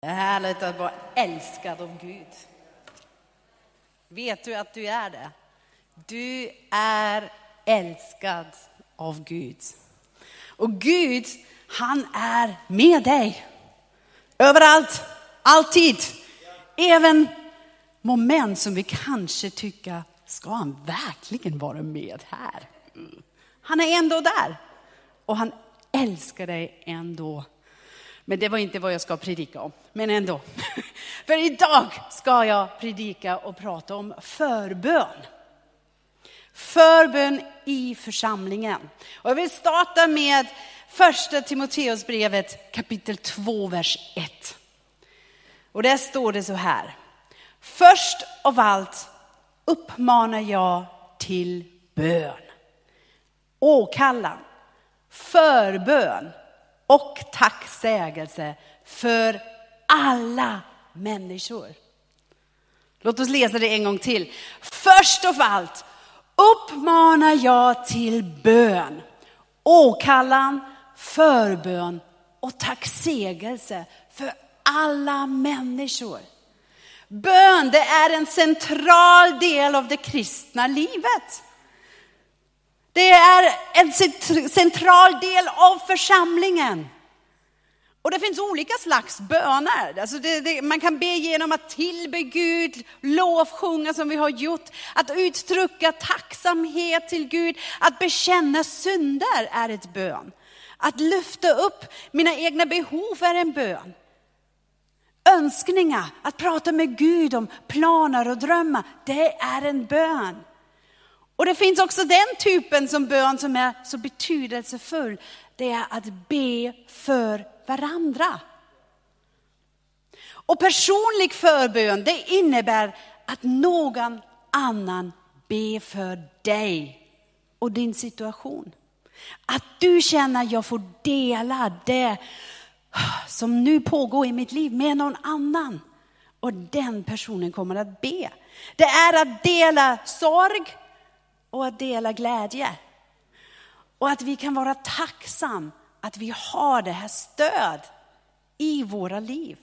Det är härligt att vara älskad av Gud. Vet du att du är det? Du är älskad av Gud. Och Gud, han är med dig. Överallt, alltid. Även moment som vi kanske tycker, ska han verkligen vara med här? Mm. Han är ändå där. Och han älskar dig ändå. Men det var inte vad jag ska predika om, men ändå. För idag ska jag predika och prata om förbön. Förbön i församlingen. Och jag vill starta med första Timoteusbrevet kapitel 2, vers 1. Och där står det så här. Först av allt uppmanar jag till bön, åkallan, förbön och tacksägelse för alla människor. Låt oss läsa det en gång till. Först av allt uppmanar jag till bön, åkallan, förbön och tacksägelse för alla människor. Bön, det är en central del av det kristna livet. Det är en central del av församlingen. Och det finns olika slags böner. Alltså det, det, man kan be genom att tillbe Gud, lovsjunga som vi har gjort, att uttrycka tacksamhet till Gud, att bekänna synder är ett bön. Att lyfta upp mina egna behov är en bön. Önskningar, att prata med Gud om planer och drömmar, det är en bön. Och det finns också den typen som bön som är så betydelsefull. Det är att be för varandra. Och personlig förbön, det innebär att någon annan ber för dig och din situation. Att du känner att jag får dela det som nu pågår i mitt liv med någon annan. Och den personen kommer att be. Det är att dela sorg och att dela glädje. Och att vi kan vara tacksam att vi har det här stöd i våra liv.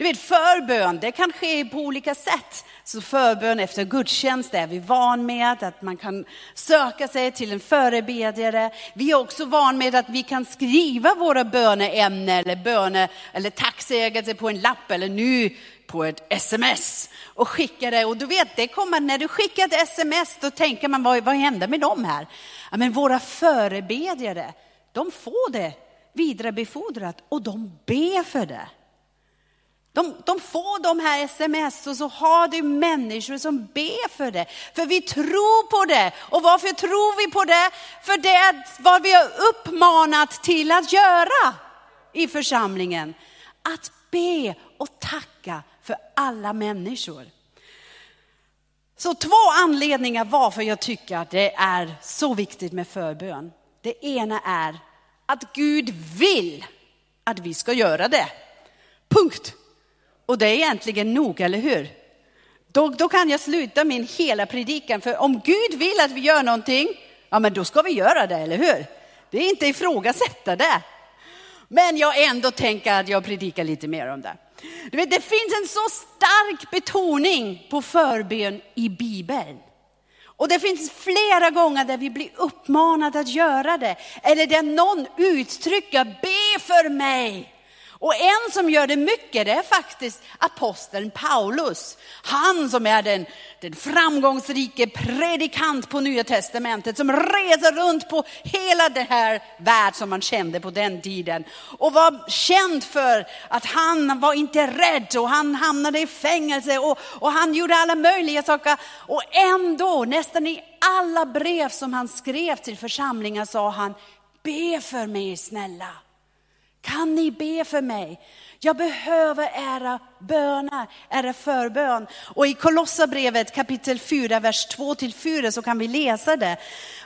Du vet förbön, det kan ske på olika sätt. Så förbön efter gudstjänst är vi van med att man kan söka sig till en förebedjare. Vi är också van med att vi kan skriva våra böneämnen eller böne eller tacksägelse på en lapp eller nu på ett sms och skickade. Och du vet, det kommer, när du skickar ett sms då tänker man vad, vad händer med dem här? Ja, men våra förebedjare, de får det vidarebefordrat och de ber för det. De, de, får de här sms och så har du människor som ber för det. För vi tror på det. Och varför tror vi på det? För det är vad vi har uppmanat till att göra i församlingen. Att be och tacka för alla människor. Så två anledningar varför jag tycker att det är så viktigt med förbön. Det ena är att Gud vill att vi ska göra det. Punkt. Och det är egentligen nog, eller hur? Då, då kan jag sluta min hela predikan, för om Gud vill att vi gör någonting, ja men då ska vi göra det, eller hur? Det är inte ifrågasätta det. Men jag ändå tänker att jag predikar lite mer om det. Du vet, det finns en så stark betoning på förbön i Bibeln. Och det finns flera gånger där vi blir uppmanade att göra det. Eller där någon uttrycker, be för mig. Och en som gör det mycket det är faktiskt aposteln Paulus. Han som är den, den framgångsrike predikant på Nya Testamentet som reser runt på hela den här värld som man kände på den tiden. Och var känd för att han var inte rädd och han hamnade i fängelse och, och han gjorde alla möjliga saker. Och ändå, nästan i alla brev som han skrev till församlingar sa han, be för mig snälla. Kan ni be för mig? Jag behöver era böner, era förbön. Och i Kolossabrevet kapitel 4, vers 2-4 så kan vi läsa det.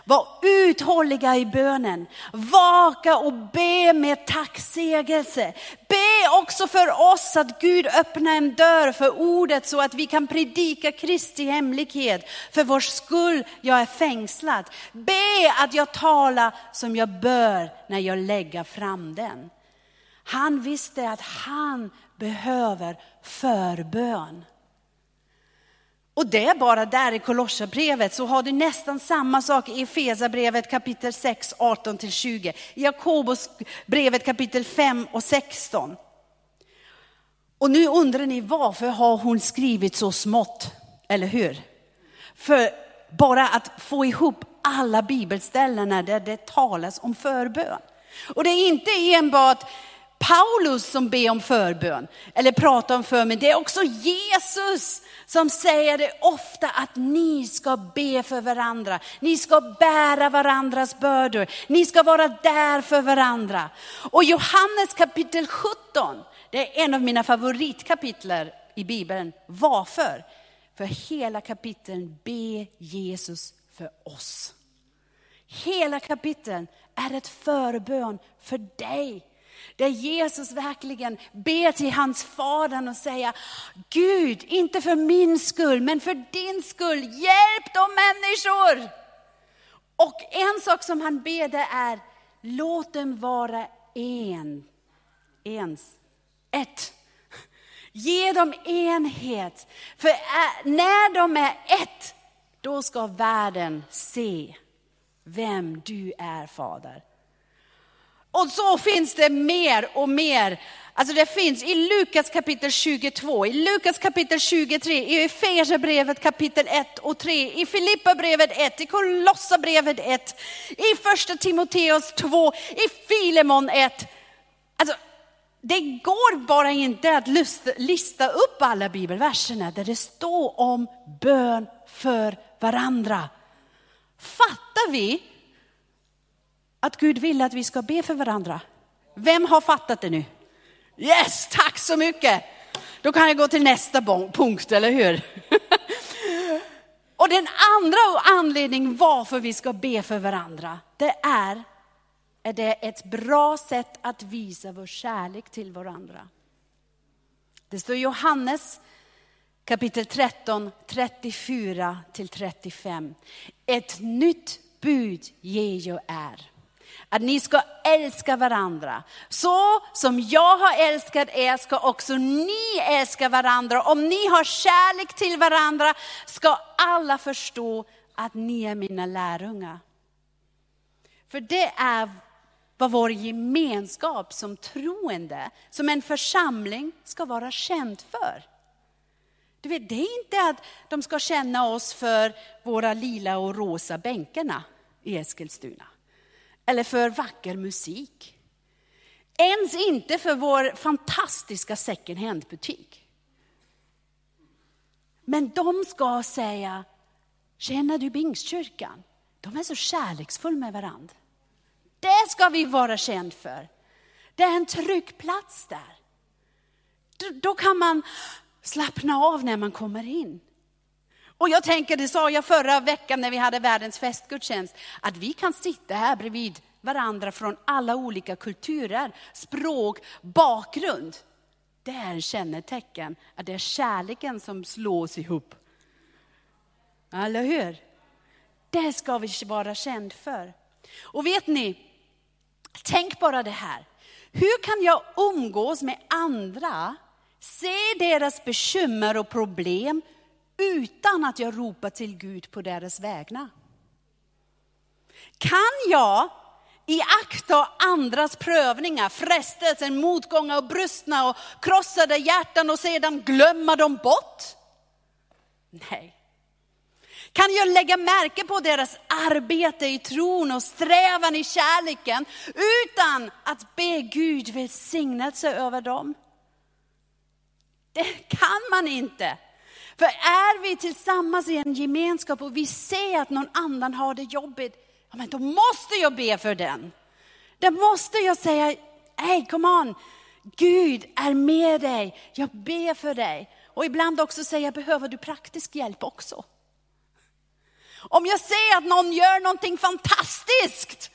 Var uthålliga i bönen, vaka och be med tacksägelse. Be också för oss att Gud öppnar en dörr för ordet så att vi kan predika Kristi hemlighet. För vår skull jag är fängslad. Be att jag talar som jag bör när jag lägger fram den. Han visste att han behöver förbön. Och det är bara där i Kolosserbrevet så har du nästan samma sak i Efesierbrevet kapitel 6, 18-20. I Jakobusbrevet kapitel 5 och 16. Och nu undrar ni varför har hon skrivit så smått, eller hur? För bara att få ihop alla bibelställena där det talas om förbön. Och det är inte enbart Paulus som ber om förbön eller pratar om förbön, det är också Jesus som säger det ofta att ni ska be för varandra. Ni ska bära varandras bördor. Ni ska vara där för varandra. Och Johannes kapitel 17, det är en av mina favoritkapitler i Bibeln. Varför? För hela kapiteln ber Jesus för oss. Hela kapiteln är ett förbön för dig. Där Jesus verkligen ber till hans fader och säger, Gud, inte för min skull, men för din skull, hjälp de människor. Och en sak som han ber det är, låt dem vara en. Ens. Ett. Ge dem enhet. För när de är ett, då ska världen se vem du är Fader. Och så finns det mer och mer. Alltså det finns i Lukas kapitel 22, i Lukas kapitel 23, i Efesierbrevet kapitel 1 och 3, i Filipperbrevet 1, i Kolossabrevet 1, i första Timoteus 2, i Filemon 1. Alltså, det går bara inte att lista upp alla bibelverserna där det står om bön för varandra. Fattar vi att Gud vill att vi ska be för varandra? Vem har fattat det nu? Yes, tack så mycket! Då kan jag gå till nästa punkt, eller hur? Och den andra anledningen varför vi ska be för varandra, det är är det ett bra sätt att visa vår kärlek till varandra. Det står i Johannes kapitel 13, 34 till 35. Ett nytt bud ger jag är. Att ni ska älska varandra. Så som jag har älskat er ska också ni älska varandra. Om ni har kärlek till varandra ska alla förstå att ni är mina lärjungar. För det är vad vår gemenskap som troende, som en församling ska vara känd för. Du vet, det är inte att de ska känna oss för våra lila och rosa bänkarna i Eskilstuna. Eller för vacker musik. Ens inte för vår fantastiska second hand-butik. Men de ska säga, känner du Bingstkyrkan? De är så kärleksfulla med varandra. Det ska vi vara känd för. Det är en trygg plats där. Då kan man slappna av när man kommer in. Och jag tänker, det sa jag förra veckan när vi hade världens festgudstjänst, att vi kan sitta här bredvid varandra från alla olika kulturer, språk, bakgrund. Det är kännetecken att det är kärleken som slås ihop. Eller hur? Det ska vi vara känd för. Och vet ni, tänk bara det här. Hur kan jag umgås med andra, se deras bekymmer och problem utan att jag ropar till Gud på deras vägnar? Kan jag iaktta andras prövningar, frestelser, motgångar och brustna och krossade hjärtan och sedan glömma dem bort? Nej. Kan jag lägga märke på deras arbete i tron och strävan i kärleken utan att be Gud välsignelse över dem? Det kan man inte. För är vi tillsammans i en gemenskap och vi ser att någon annan har det jobbigt, ja, men då måste jag be för den. Då måste jag säga, hej, come on, Gud är med dig, jag ber för dig. Och ibland också säga, behöver du praktisk hjälp också? Om jag ser att någon gör någonting fantastiskt,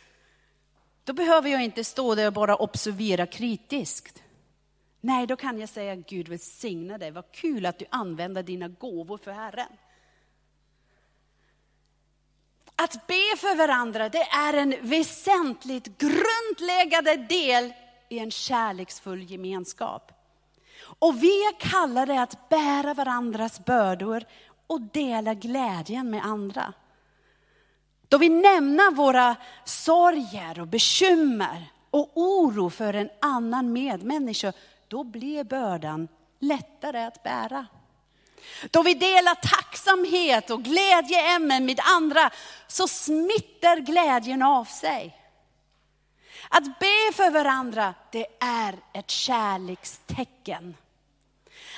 då behöver jag inte stå där och bara observera kritiskt. Nej, då kan jag säga Gud välsigna dig, vad kul att du använder dina gåvor för Herren. Att be för varandra, det är en väsentligt grundläggande del i en kärleksfull gemenskap. Och vi är kallade att bära varandras bördor och dela glädjen med andra. Då vi nämner våra sorger och bekymmer och oro för en annan medmänniska, då blir bördan lättare att bära. Då vi delar tacksamhet och glädjeämnen med andra så smittar glädjen av sig. Att be för varandra, det är ett kärlekstecken.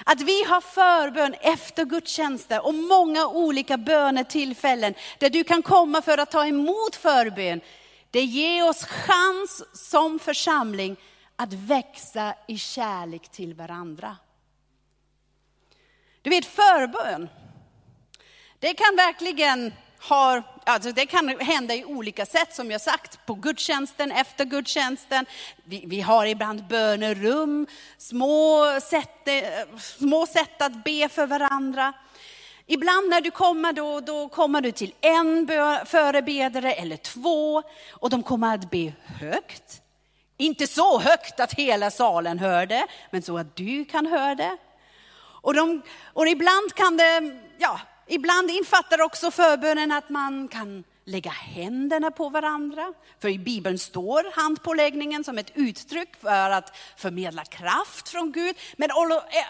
Att vi har förbön efter gudstjänster och många olika bönetillfällen där du kan komma för att ta emot förbön. Det ger oss chans som församling att växa i kärlek till varandra. Du vet förbön, det kan verkligen ha, alltså det kan hända i olika sätt som jag sagt, på gudstjänsten, efter gudstjänsten. Vi, vi har ibland bönerum, små sätt, eh, små sätt att be för varandra. Ibland när du kommer då, då kommer du till en förebedare eller två och de kommer att be högt. Inte så högt att hela salen hör det, men så att du kan höra det. Och, de, och ibland kan det, ja, ibland infattar också förbönen att man kan lägga händerna på varandra. För i Bibeln står handpåläggningen som ett uttryck för att förmedla kraft från Gud. Men eh,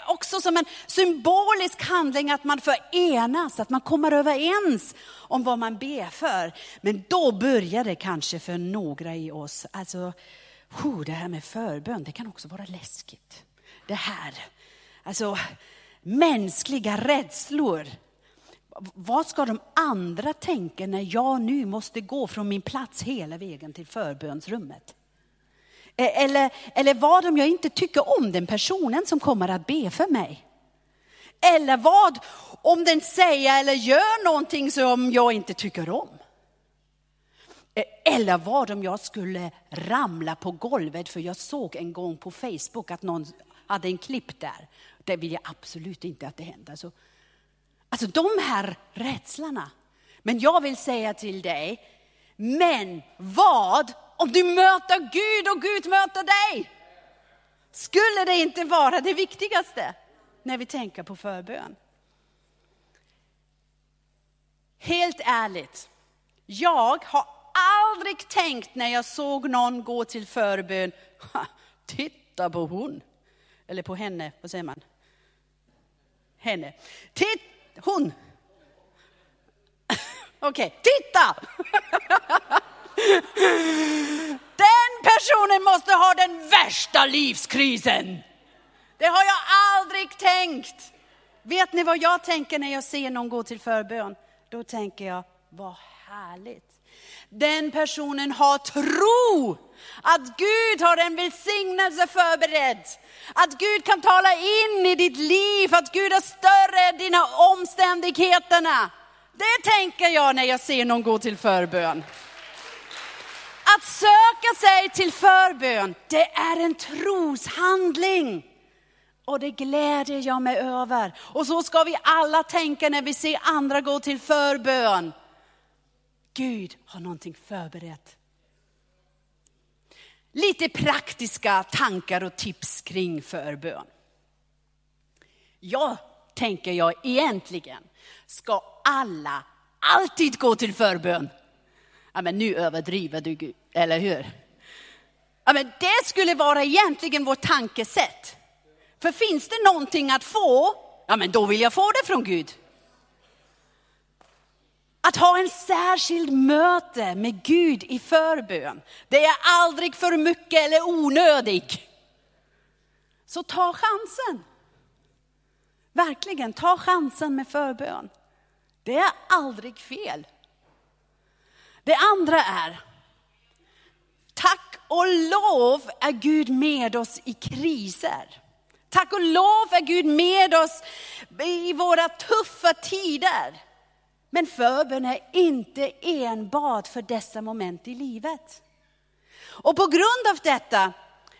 också som en symbolisk handling att man förenas, att man kommer överens om vad man ber för. Men då börjar det kanske för några i oss, alltså det här med förbön, det kan också vara läskigt. Det här, alltså mänskliga rädslor. Vad ska de andra tänka när jag nu måste gå från min plats hela vägen till förbönsrummet? E-, eller, eller vad om jag inte tycker om den personen som kommer att be för mig? Eller vad om den säger eller gör någonting som jag inte tycker om? Eh, eller vad om jag skulle ramla på golvet för jag såg en gång på Facebook att någon hade en klipp där det vill jag absolut inte att det händer. Så, alltså de här rädslorna. Men jag vill säga till dig, men vad om du möter Gud och Gud möter dig? Skulle det inte vara det viktigaste när vi tänker på förbön? Helt ärligt, jag har aldrig tänkt när jag såg någon gå till förbön, titta på hon, eller på henne, vad säger man? henne. Titt, hon. Okej, okay, titta! Den personen måste ha den värsta livskrisen. Det har jag aldrig tänkt. Vet ni vad jag tänker när jag ser någon gå till förbön? Då tänker jag, vad härligt. Den personen har tro att Gud har en välsignelse förberedd. Att Gud kan tala in i ditt liv, att Gud är större än dina omständigheterna. Det tänker jag när jag ser någon gå till förbön. Att söka sig till förbön, det är en troshandling. Och det gläder jag mig över. Och så ska vi alla tänka när vi ser andra gå till förbön. Gud har någonting förberett. Lite praktiska tankar och tips kring förbön. Jag tänker jag egentligen, ska alla alltid gå till förbön? Ja, men nu överdriver du, Gud, eller hur? Ja, men det skulle vara egentligen vårt tankesätt. För finns det någonting att få, ja men då vill jag få det från Gud. Att ha en särskild möte med Gud i förbön, det är aldrig för mycket eller onödigt. Så ta chansen. Verkligen, ta chansen med förbön. Det är aldrig fel. Det andra är, tack och lov är Gud med oss i kriser. Tack och lov är Gud med oss i våra tuffa tider. Men förbön är inte enbart för dessa moment i livet. Och på grund av detta,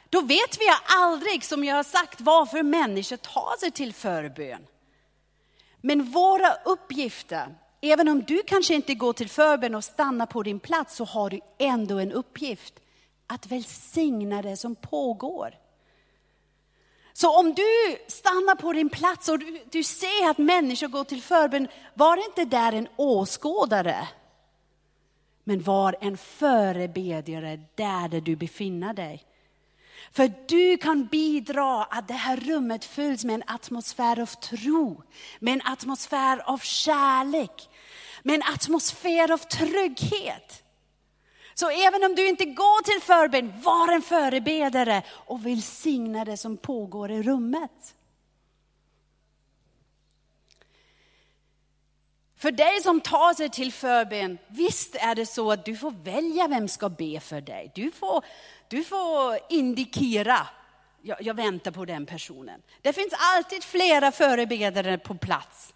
då vet vi aldrig, som jag har sagt, varför människor tar sig till förbön. Men våra uppgifter, även om du kanske inte går till förbön och stannar på din plats, så har du ändå en uppgift att välsigna det som pågår. Så om du stannar på din plats och du, du ser att människor går till förbön, var inte där en åskådare. Men var en förebedjare där, där du befinner dig. För du kan bidra att det här rummet fylls med en atmosfär av tro, med en atmosfär av kärlek, med en atmosfär av trygghet. Så även om du inte går till förbön, var en förebedare och välsigna det som pågår i rummet. För dig som tar sig till förbön, visst är det så att du får välja vem ska be för dig. Du får, du får indikera, jag, jag väntar på den personen. Det finns alltid flera förebedare på plats.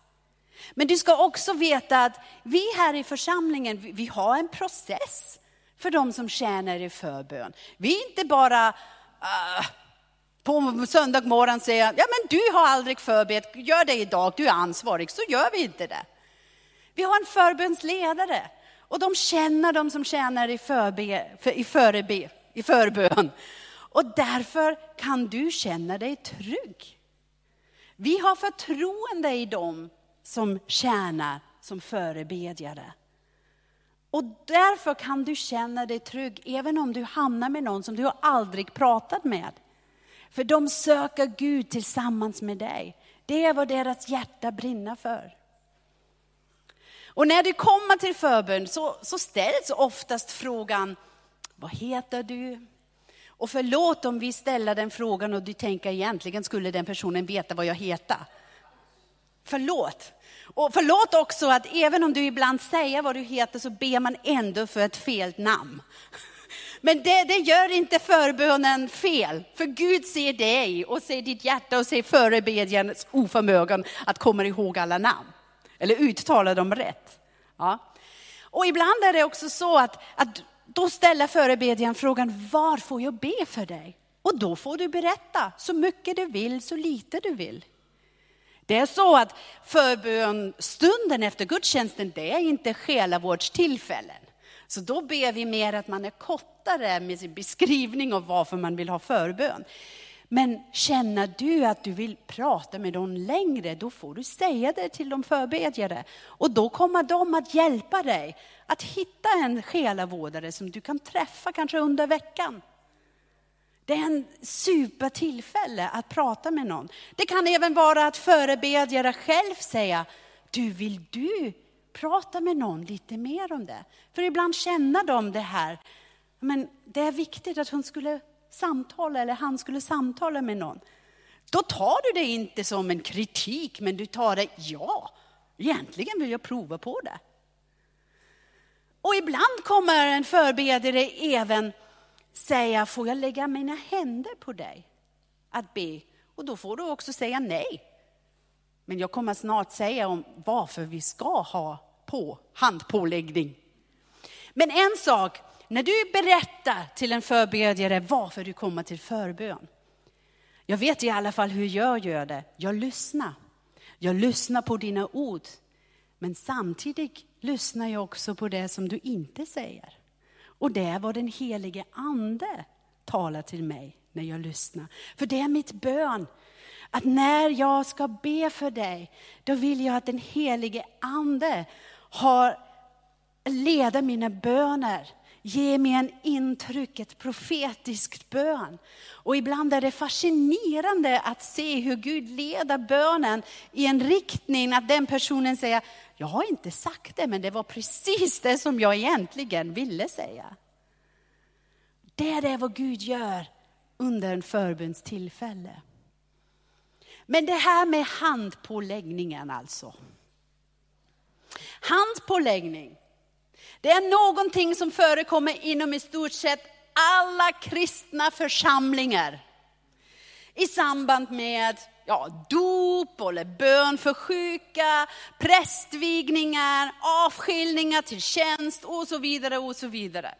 Men du ska också veta att vi här i församlingen, vi har en process för de som tjänar i förbön. Vi är inte bara uh, på söndag morgon säger, ja men du har aldrig förbett, gör det idag, du är ansvarig, så gör vi inte det. Vi har en förbönsledare och de känner de som tjänar i, förbe, för, i, förbe, i förbön. Och därför kan du känna dig trygg. Vi har förtroende i dem som tjänar som förebedjare. Och därför kan du känna dig trygg även om du hamnar med någon som du aldrig pratat med. För de söker Gud tillsammans med dig. Det är vad deras hjärta brinner för. Och när du kommer till förbön så, så ställs oftast frågan, vad heter du? Och förlåt om vi ställer den frågan och du tänker egentligen skulle den personen veta vad jag heter. Förlåt. Och förlåt också att även om du ibland säger vad du heter så ber man ändå för ett fel namn. Men det, det, gör inte förbönen fel, för Gud ser dig och ser ditt hjärta och ser förebedjarens oförmögen att komma ihåg alla namn. Eller uttala dem rätt. Ja. Och ibland är det också så att, att då ställer förebedjaren frågan, var får jag be för dig? Och då får du berätta så mycket du vill, så lite du vill. Det är så att förbönstunden efter gudstjänsten, det är inte själavårdstillfällen. Så då ber vi mer att man är kortare med sin beskrivning av varför man vill ha förbön. Men känner du att du vill prata med någon längre, då får du säga det till de förbedjare. Och då kommer de att hjälpa dig att hitta en själavårdare som du kan träffa kanske under veckan. Det är en supertillfälle att prata med någon. Det kan även vara att förebedjare själv säga, du vill du prata med någon lite mer om det? För ibland känner de det här, men det är viktigt att hon skulle samtala eller han skulle samtala med någon. Då tar du det inte som en kritik, men du tar det, ja, egentligen vill jag prova på det. Och ibland kommer en förbedjare även säga, får jag lägga mina händer på dig att be? Och då får du också säga nej. Men jag kommer snart säga om varför vi ska ha på handpåläggning. Men en sak, när du berättar till en förbedjare varför du kommer till förbön. Jag vet i alla fall hur jag gör det. Jag lyssnar. Jag lyssnar på dina ord. Men samtidigt lyssnar jag också på det som du inte säger. Och det är vad den helige ande talar till mig när jag lyssnar. För det är mitt bön. Att när jag ska be för dig, då vill jag att den helige ande har, leder mina böner. Ge mig en intryck, ett profetiskt bön. Och ibland är det fascinerande att se hur Gud leder bönen i en riktning att den personen säger, jag har inte sagt det, men det var precis det som jag egentligen ville säga. Det är det vad Gud gör under en förbundstillfälle. Men det här med handpåläggningen alltså. Handpåläggning, det är någonting som förekommer inom i stort sett alla kristna församlingar. I samband med ja, dop eller bön för sjuka, prästvigningar, avskiljningar till tjänst och så vidare och så vidare.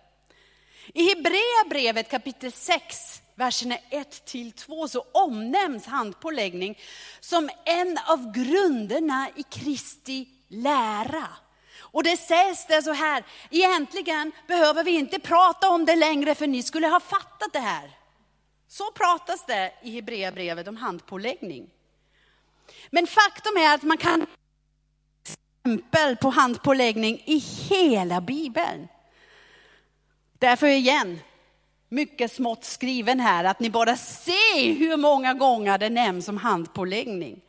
I Hebreerbrevet kapitel 6, verserna 1-2, så omnämns handpåläggning som en av grunderna i Kristi lära. Och det sägs det så här, egentligen behöver vi inte prata om det längre för ni skulle ha fattat det här. Så pratas det i Hebreerbrevet om handpåläggning. Men faktum är att man kan exempel på handpåläggning i hela Bibeln. Därför igen, mycket smått skriven här, att ni bara ser hur många gånger det nämns om handpåläggning.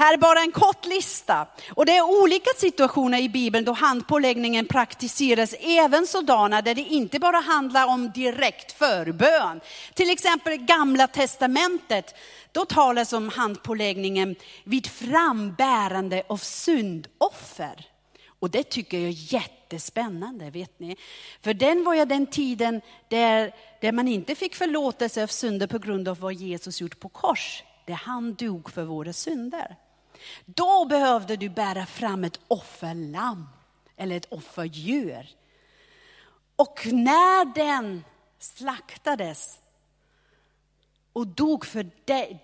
Här är bara en kort lista. Och det är olika situationer i Bibeln då handpåläggningen praktiseras, även sådana där det inte bara handlar om direkt förbön. Till exempel gamla testamentet, då talas om handpåläggningen vid frambärande av syndoffer. Och det tycker jag är jättespännande, vet ni. För den var ju den tiden där, där man inte fick förlåtelse av synder på grund av vad Jesus gjort på kors. Där han dog för våra synder. Då behövde du bära fram ett offerlamm eller ett offerdjur. Och när den slaktades och dog för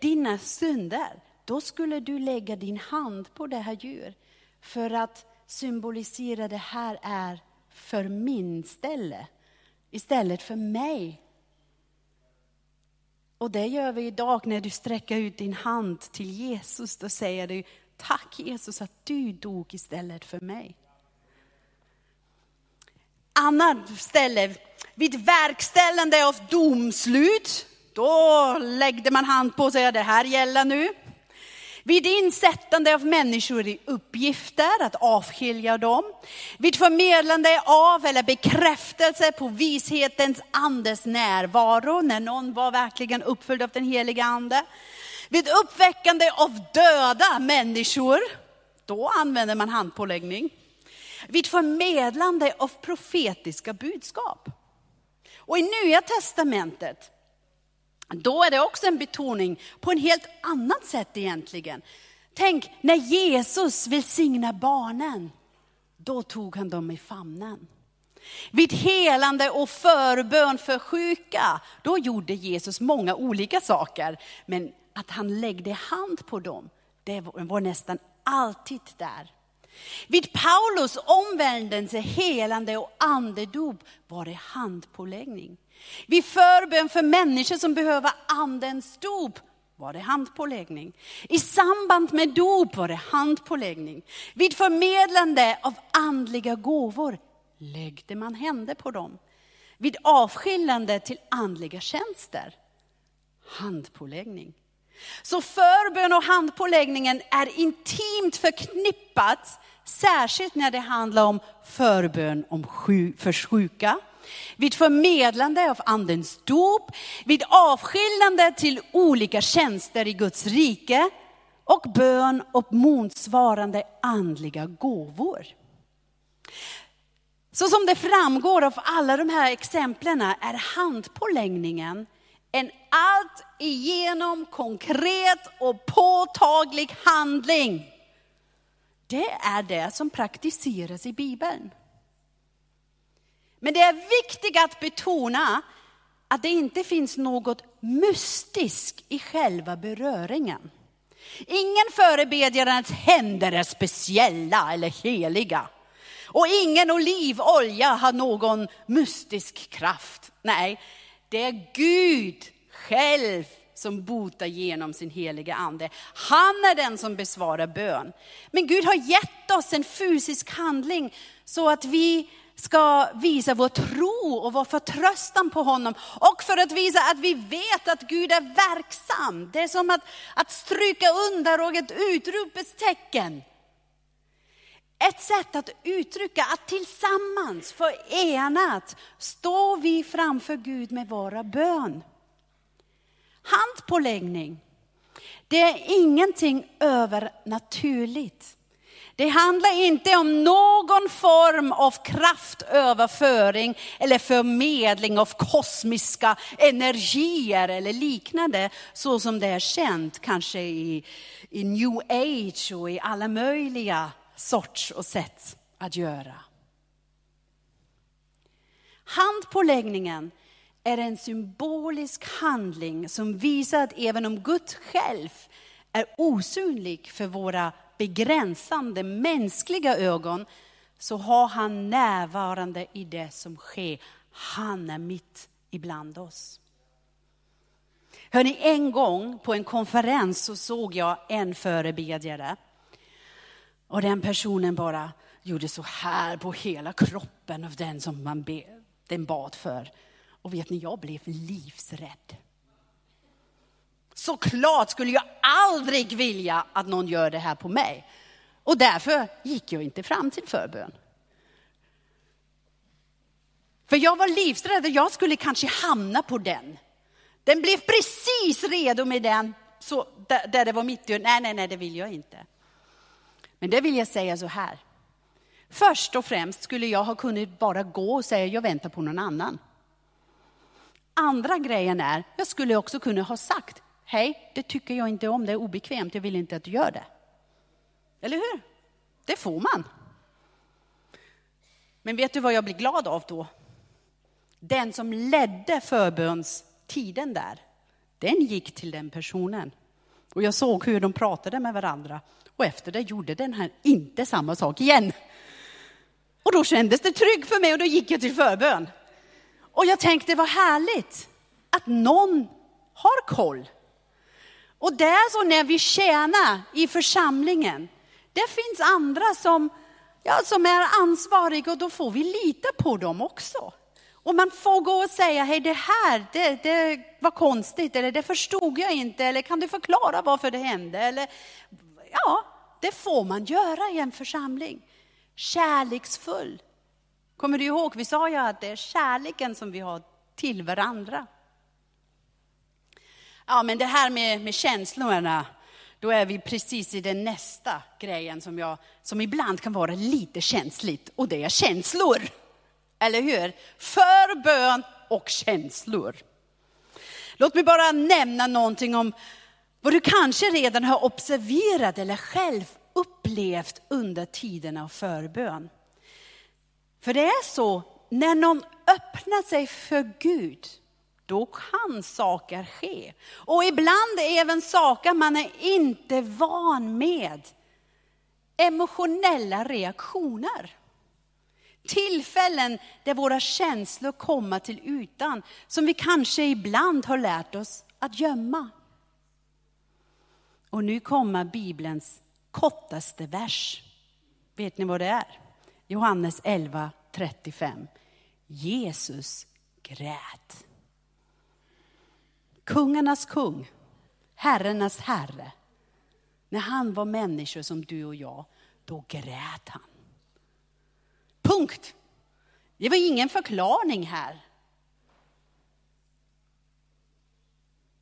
dina synder, då skulle du lägga din hand på det här djuret för att symbolisera det här är för min ställe istället för mig. Och det gör vi idag när du sträcker ut din hand till Jesus. Då säger du tack Jesus att du dog istället för mig. Annat ställe, vid verkställande av domslut, då läggde man hand på sig, det här gäller nu. Vid insättande av människor i uppgifter, att avskilja dem. Vid förmedlande av eller bekräftelse på vishetens andes närvaro, när någon var verkligen uppfylld av den heliga ande. Vid uppväckande av döda människor, då använder man handpåläggning. Vid förmedlande av profetiska budskap. Och i Nya Testamentet, då är det också en betoning på en helt annat sätt egentligen. Tänk när Jesus välsignar barnen, då tog han dem i famnen. Vid helande och förbön för sjuka, då gjorde Jesus många olika saker. Men att han läggde hand på dem, det var nästan alltid där. Vid Paulus omvändelse, helande och andedop var det handpåläggning. Vid förbön för människor som behöver andens dop var det handpåläggning. I samband med dop var det handpåläggning. Vid förmedlande av andliga gåvor läggde man händer på dem. Vid avskiljande till andliga tjänster, handpåläggning. Så förbön och handpåläggningen är intimt förknippat, särskilt när det handlar om förbön om för sjuka, vid förmedlande av andens dop, vid avskiljande till olika tjänster i Guds rike och bön och motsvarande andliga gåvor. Så som det framgår av alla de här exemplen är handpåläggningen en allt igenom konkret och påtaglig handling. Det är det som praktiseras i Bibeln. Men det är viktigt att betona att det inte finns något mystiskt i själva beröringen. Ingen förebedjarens händer är speciella eller heliga. Och ingen olivolja har någon mystisk kraft. Nej, det är Gud själv som botar genom sin heliga ande. Han är den som besvarar bön. Men Gud har gett oss en fysisk handling så att vi ska visa vår tro och vår förtröstan på honom. Och för att visa att vi vet att Gud är verksam. Det är som att, att stryka under och ett utropstecken. Ett sätt att uttrycka att tillsammans, förenat, står vi framför Gud med våra bön. Handpåläggning, det är ingenting övernaturligt. Det handlar inte om någon form av kraftöverföring eller förmedling av kosmiska energier eller liknande, så som det är känt kanske i, i new age och i alla möjliga sorts och sätt att göra. Handpåläggningen är en symbolisk handling som visar att även om Gud själv är osynlig för våra begränsande mänskliga ögon, så har han närvarande i det som sker. Han är mitt ibland oss. Hörni, en gång på en konferens så såg jag en förebedjare. Och den personen bara gjorde så här på hela kroppen av den som man be, den bad för. Och vet ni, jag blev livsrädd. Såklart skulle jag aldrig vilja att någon gör det här på mig. Och därför gick jag inte fram till förbön. För jag var livsrädd, jag skulle kanske hamna på den. Den blev precis redo med den, så, där, där det var mitt i. Nej, nej, nej, det vill jag inte. Men det vill jag säga så här. Först och främst skulle jag ha kunnat bara gå och säga, jag väntar på någon annan. Andra grejen är, jag skulle också kunna ha sagt, hej, det tycker jag inte om, det är obekvämt, jag vill inte att du gör det. Eller hur? Det får man. Men vet du vad jag blir glad av då? Den som ledde förbönstiden där, den gick till den personen. Och jag såg hur de pratade med varandra. Och efter det gjorde den här inte samma sak igen. Och då kändes det tryggt för mig och då gick jag till förbön. Och jag tänkte vad härligt att någon har koll. Och det är så när vi tjänar i församlingen. Det finns andra som, ja, som är ansvariga och då får vi lita på dem också. Och man får gå och säga, hej det här, det, det var konstigt, eller det förstod jag inte, eller kan du förklara varför det hände? Eller, ja, det får man göra i en församling. Kärleksfull. Kommer du ihåg, vi sa ju att det är kärleken som vi har till varandra. Ja, men det här med, med känslorna, då är vi precis i den nästa grejen som, jag, som ibland kan vara lite känsligt, och det är känslor. Eller hur? Förbön och känslor. Låt mig bara nämna någonting om vad du kanske redan har observerat eller själv upplevt under tiden av förbön. För det är så, när någon öppnar sig för Gud, då kan saker ske. Och ibland även saker man är inte van med. Emotionella reaktioner. Tillfällen där våra känslor kommer till ytan, som vi kanske ibland har lärt oss att gömma. Och nu kommer Bibelns kortaste vers. Vet ni vad det är? Johannes 11, 35. Jesus grät. Kungarnas kung, herrarnas herre. När han var människa som du och jag, då grät han. Punkt. Det var ingen förklaring här.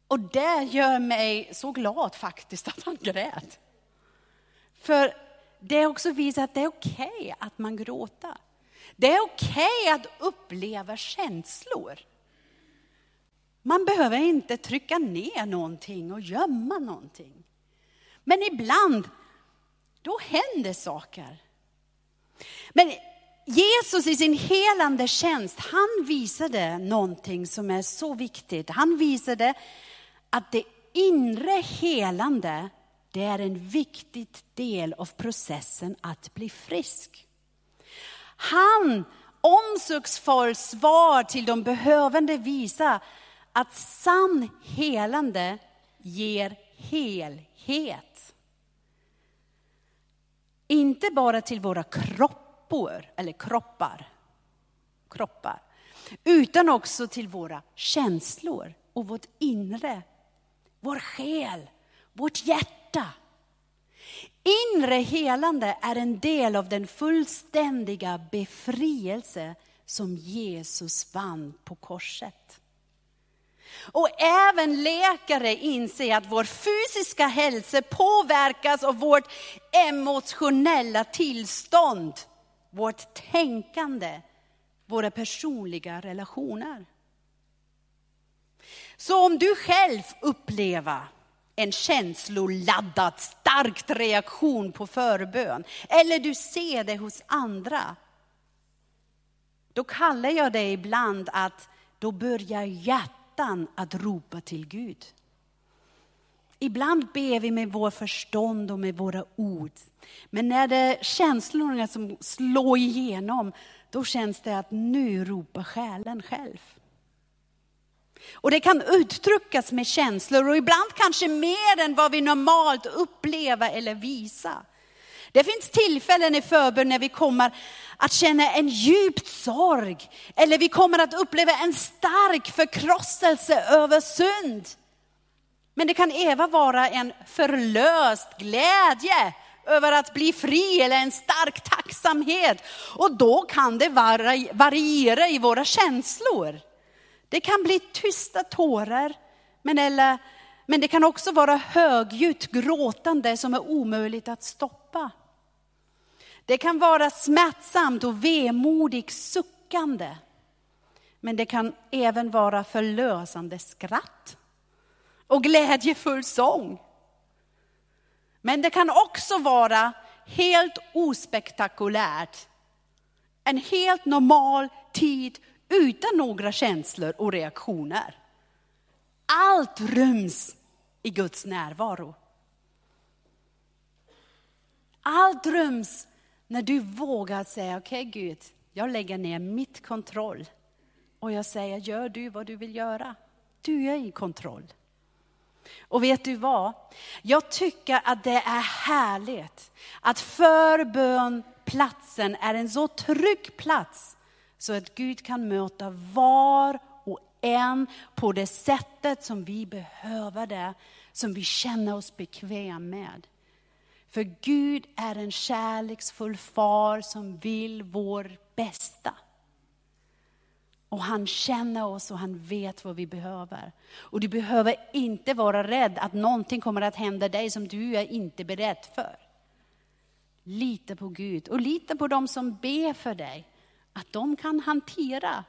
Och det gör mig så glad faktiskt att han grät. För det är också visat att det är okej okay att man gråter. Det är okej okay att uppleva känslor. Man behöver inte trycka ner någonting och gömma någonting. Men ibland, då händer saker. Men Jesus i sin helande tjänst, han visade någonting som är så viktigt. Han visade att det inre helande, det är en viktig del av processen att bli frisk. Han omsorgsfullt svar till de behövande visar att sann helande ger helhet. Inte bara till våra kroppar, eller kroppar, kroppar, utan också till våra känslor och vårt inre, vår själ, vårt hjärta. Inre helande är en del av den fullständiga befrielse som Jesus vann på korset. Och även läkare inser att vår fysiska hälsa påverkas av vårt emotionella tillstånd, vårt tänkande, våra personliga relationer. Så om du själv upplever en känsloladdad, stark reaktion på förbön, eller du ser det hos andra, då kallar jag det ibland att då börjar hjärtat hjärtan att ropa till Gud. Ibland ber vi med vår förstånd och med våra ord. Men när det är känslorna som slår igenom, då känns det att nu ropar själen själv. Och det kan uttryckas med känslor och ibland kanske mer än vad vi normalt upplever eller visar. Det finns tillfällen i förbön när vi kommer att känna en djup sorg. Eller vi kommer att uppleva en stark förkrosselse över synd. Men det kan även vara en förlöst glädje över att bli fri eller en stark tacksamhet. Och då kan det variera i våra känslor. Det kan bli tysta tårar, men, eller, men det kan också vara högljutt gråtande som är omöjligt att stoppa. Det kan vara smärtsamt och vemodigt suckande. Men det kan även vara förlösande skratt och glädjefull sång. Men det kan också vara helt ospektakulärt. En helt normal tid utan några känslor och reaktioner. Allt ryms i Guds närvaro. Allt ryms när du vågar säga, okej okay, Gud, jag lägger ner mitt kontroll. Och jag säger, gör du vad du vill göra. Du är i kontroll. Och vet du vad? Jag tycker att det är härligt att förbönplatsen är en så trygg plats så att Gud kan möta var och en på det sättet som vi behöver det, som vi känner oss bekväma med. För Gud är en kärleksfull far som vill vår bästa. Och han känner oss och han vet vad vi behöver. Och du behöver inte vara rädd att någonting kommer att hända dig som du är inte beredd för. Lita på Gud och lita på dem som ber för dig. Att de kan hantera.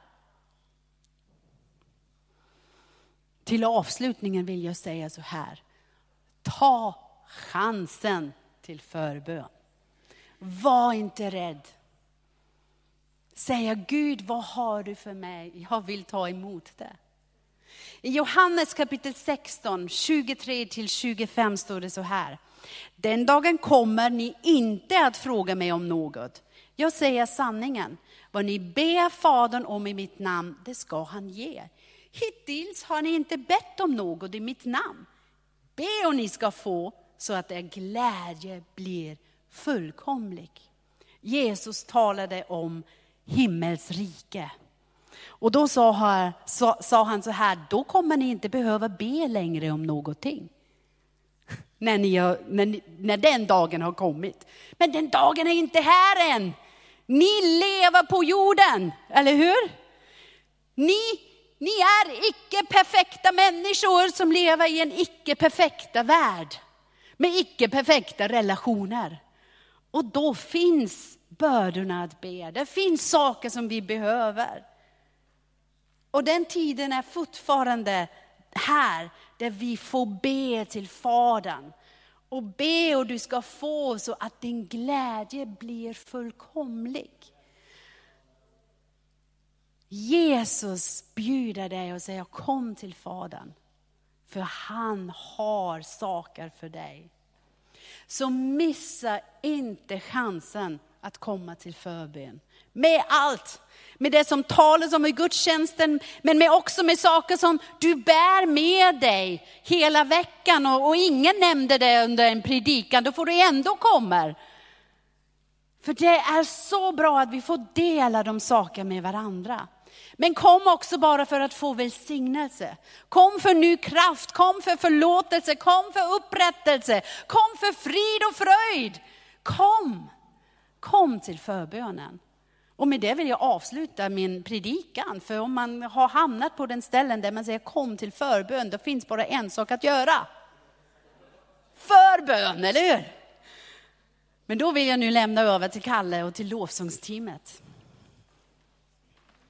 Till avslutningen vill jag säga så här. Ta chansen till förbön. Var inte rädd. Säga Gud, vad har du för mig? Jag vill ta emot det. I Johannes kapitel 16, 23 till 25 står det så här. Den dagen kommer ni inte att fråga mig om något. Jag säger sanningen. Vad ni ber Fadern om i mitt namn, det ska han ge. Hittills har ni inte bett om något i mitt namn. Be och ni ska få, så att er glädje blir fullkomlig. Jesus talade om himmels rike. Och då sa han, sa han så här, då kommer ni inte behöva be längre om någonting. När, ni har, när, ni, när den dagen har kommit. Men den dagen är inte här än. Ni lever på jorden, eller hur? Ni, ni är icke perfekta människor som lever i en icke perfekta värld med icke perfekta relationer. Och då finns bördorna att be. Det finns saker som vi behöver. Och den tiden är fortfarande här, där vi får be till Fadern. Och be och du ska få så att din glädje blir fullkomlig. Jesus bjuder dig och säger kom till Fadern. För han har saker för dig. Så missa inte chansen att komma till förbön. Med allt. Med det som talas om i gudstjänsten, men med också med saker som du bär med dig hela veckan och, och ingen nämnde det under en predikan, då får du ändå komma. För det är så bra att vi får dela de sakerna med varandra. Men kom också bara för att få välsignelse. Kom för ny kraft, kom för förlåtelse, kom för upprättelse, kom för frid och fröjd. Kom, kom till förbönen. Och med det vill jag avsluta min predikan. För om man har hamnat på den ställen där man säger kom till förbön, då finns bara en sak att göra. Förbön, eller hur? Men då vill jag nu lämna över till Kalle och till lovsångsteamet.